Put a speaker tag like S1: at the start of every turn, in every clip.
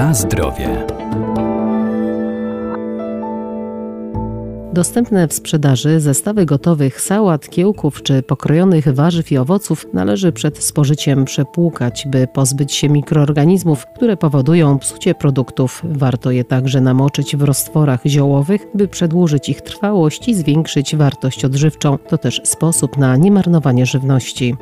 S1: Na zdrowie. Dostępne w sprzedaży zestawy gotowych sałat, kiełków czy pokrojonych warzyw i owoców należy przed spożyciem przepłukać, by pozbyć się mikroorganizmów, które powodują psucie produktów. Warto je także namoczyć w roztworach ziołowych, by przedłużyć ich trwałość i zwiększyć wartość odżywczą. To też sposób na niemarnowanie żywności.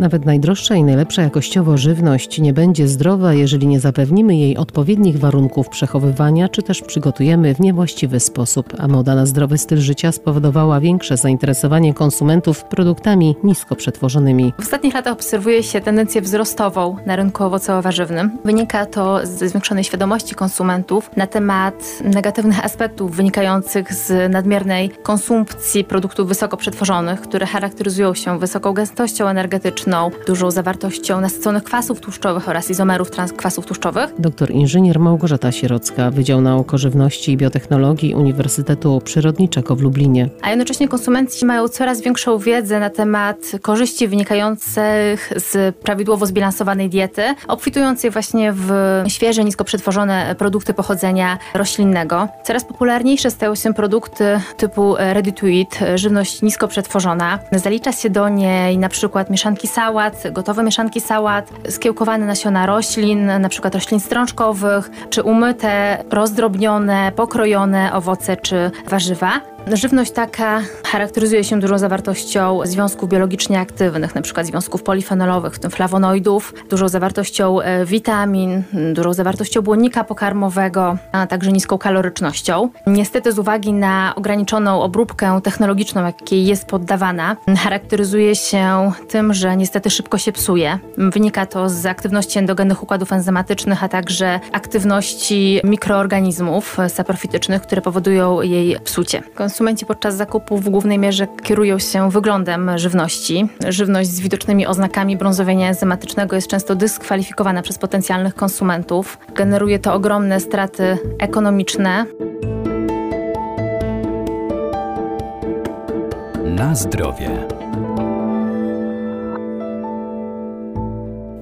S1: Nawet najdroższa i najlepsza jakościowo żywność nie będzie zdrowa, jeżeli nie zapewnimy jej odpowiednich warunków przechowywania, czy też przygotujemy w niewłaściwy sposób. A moda na zdrowy styl życia spowodowała większe zainteresowanie konsumentów produktami nisko przetworzonymi.
S2: W ostatnich latach obserwuje się tendencję wzrostową na rynku owocowo-warzywnym. Wynika to ze zwiększonej świadomości konsumentów na temat negatywnych aspektów wynikających z nadmiernej konsumpcji produktów wysoko przetworzonych, które charakteryzują się wysoką gęstością energetyczną, dużą zawartością nasyconych kwasów tłuszczowych oraz izomerów transkwasów tłuszczowych.
S1: Doktor inżynier Małgorzata Sierocka, Wydział Nauk o Żywności i Biotechnologii Uniwersytetu Przyrodniczego w Lublinie.
S2: A jednocześnie konsumenci mają coraz większą wiedzę na temat korzyści wynikających z prawidłowo zbilansowanej diety, obfitującej właśnie w świeże, nisko przetworzone produkty pochodzenia roślinnego. Coraz popularniejsze stają się produkty typu ready to eat, żywność nisko przetworzona. Zalicza się do niej na przykład mieszanki sałat, gotowe mieszanki sałat, skiełkowane nasiona roślin, na przykład roślin strączkowych, czy umyte, rozdrobnione, pokrojone owoce czy warzywa. Żywność taka charakteryzuje się dużą zawartością związków biologicznie aktywnych, np. związków polifenolowych, w tym flawonoidów, dużą zawartością e, witamin, dużą zawartością błonnika pokarmowego, a także niską kalorycznością. Niestety z uwagi na ograniczoną obróbkę technologiczną, jakiej jest poddawana, charakteryzuje się tym, że niestety szybko się psuje. Wynika to z aktywności endogennych układów enzymatycznych, a także aktywności mikroorganizmów saprofitycznych, które powodują jej psucie. Konsumenci podczas zakupu w głównej mierze kierują się wyglądem żywności. Żywność z widocznymi oznakami brązowienia enzymatycznego jest często dyskwalifikowana przez potencjalnych konsumentów. Generuje to ogromne straty ekonomiczne.
S1: Na zdrowie.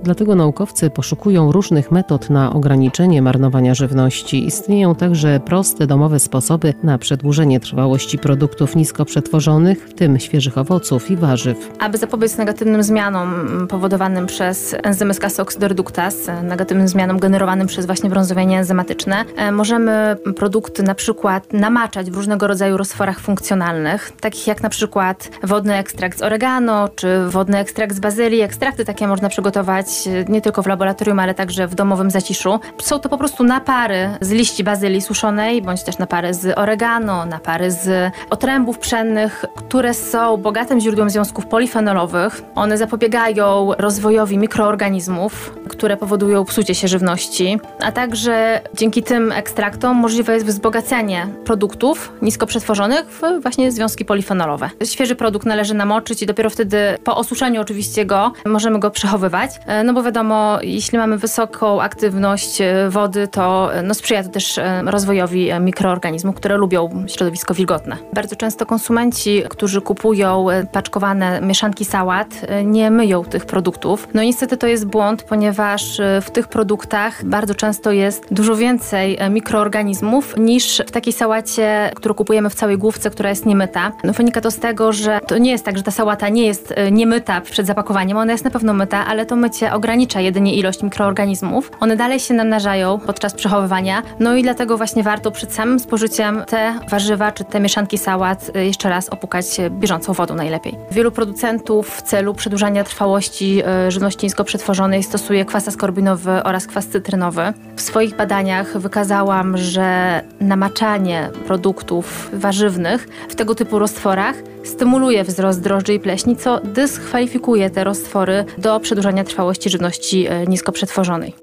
S1: Dlatego naukowcy poszukują różnych metod na ograniczenie marnowania żywności. Istnieją także proste domowe sposoby na przedłużenie trwałości produktów nisko przetworzonych, w tym świeżych owoców i warzyw.
S2: Aby zapobiec negatywnym zmianom powodowanym przez enzymy z oksydoreduktaz, negatywnym zmianom generowanym przez właśnie brązowienie enzymatyczne, e, możemy produkty na przykład namaczać w różnego rodzaju roztworach funkcjonalnych, takich jak na przykład wodny ekstrakt z oregano, czy wodny ekstrakt z bazylii. Ekstrakty takie można przygotować nie tylko w laboratorium, ale także w domowym zaciszu. Są to po prostu napary z liści bazylii suszonej, bądź też napary z oregano, napary z otrębów pszennych, które są bogatym źródłem związków polifenolowych. One zapobiegają rozwojowi mikroorganizmów, które powodują psucie się żywności, a także dzięki tym ekstraktom możliwe jest wzbogacenie produktów nisko przetworzonych w właśnie związki polifenolowe. Świeży produkt należy namoczyć i dopiero wtedy po osuszeniu oczywiście go możemy go przechowywać. No bo wiadomo, jeśli mamy wysoką aktywność e, wody, to e, no, sprzyja to też e, rozwojowi mikroorganizmów, które lubią środowisko wilgotne. Bardzo często konsumenci, którzy kupują paczkowane mieszanki sałat, nie myją tych produktów. No niestety to jest błąd, ponieważ w tych produktach bardzo często jest dużo więcej mikroorganizmów niż w takiej sałacie, którą kupujemy w całej główce, która jest niemyta. No, wynika to z tego, że to nie jest tak, że ta sałata nie jest niemyta przed zapakowaniem, ona jest na pewno myta, ale to mycie ogranicza jedynie ilość mikroorganizmów. One dalej się namnażają podczas przechowywania, no i dlatego właśnie warto przed samym spożyciem te warzywa czy te mieszanki sałat y, jeszcze raz opukać bieżącą wodą najlepiej. Wielu producentów w celu przedłużania trwałości y, żywności nisko przetworzonej stosuje kwas askorbinowy oraz kwas cytrynowy. W swoich badaniach wykazałam, że namaczanie produktów warzywnych w tego typu roztworach stymuluje wzrost drożdży i pleśni, co dyskwalifikuje te roztwory do przedłużania trwałości żywności e, nisko przetworzonej.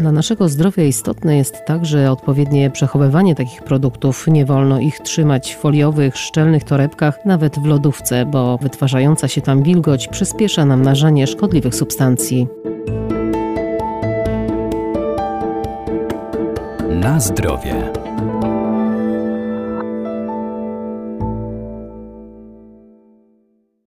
S1: Dla naszego zdrowia istotne jest także odpowiednie przechowywanie takich produktów. Nie wolno ich trzymać w foliowych, szczelnych torebkach, nawet w lodówce, bo wytwarzająca się tam wilgoć przyspiesza namnażanie szkodliwych substancji. Na zdrowie.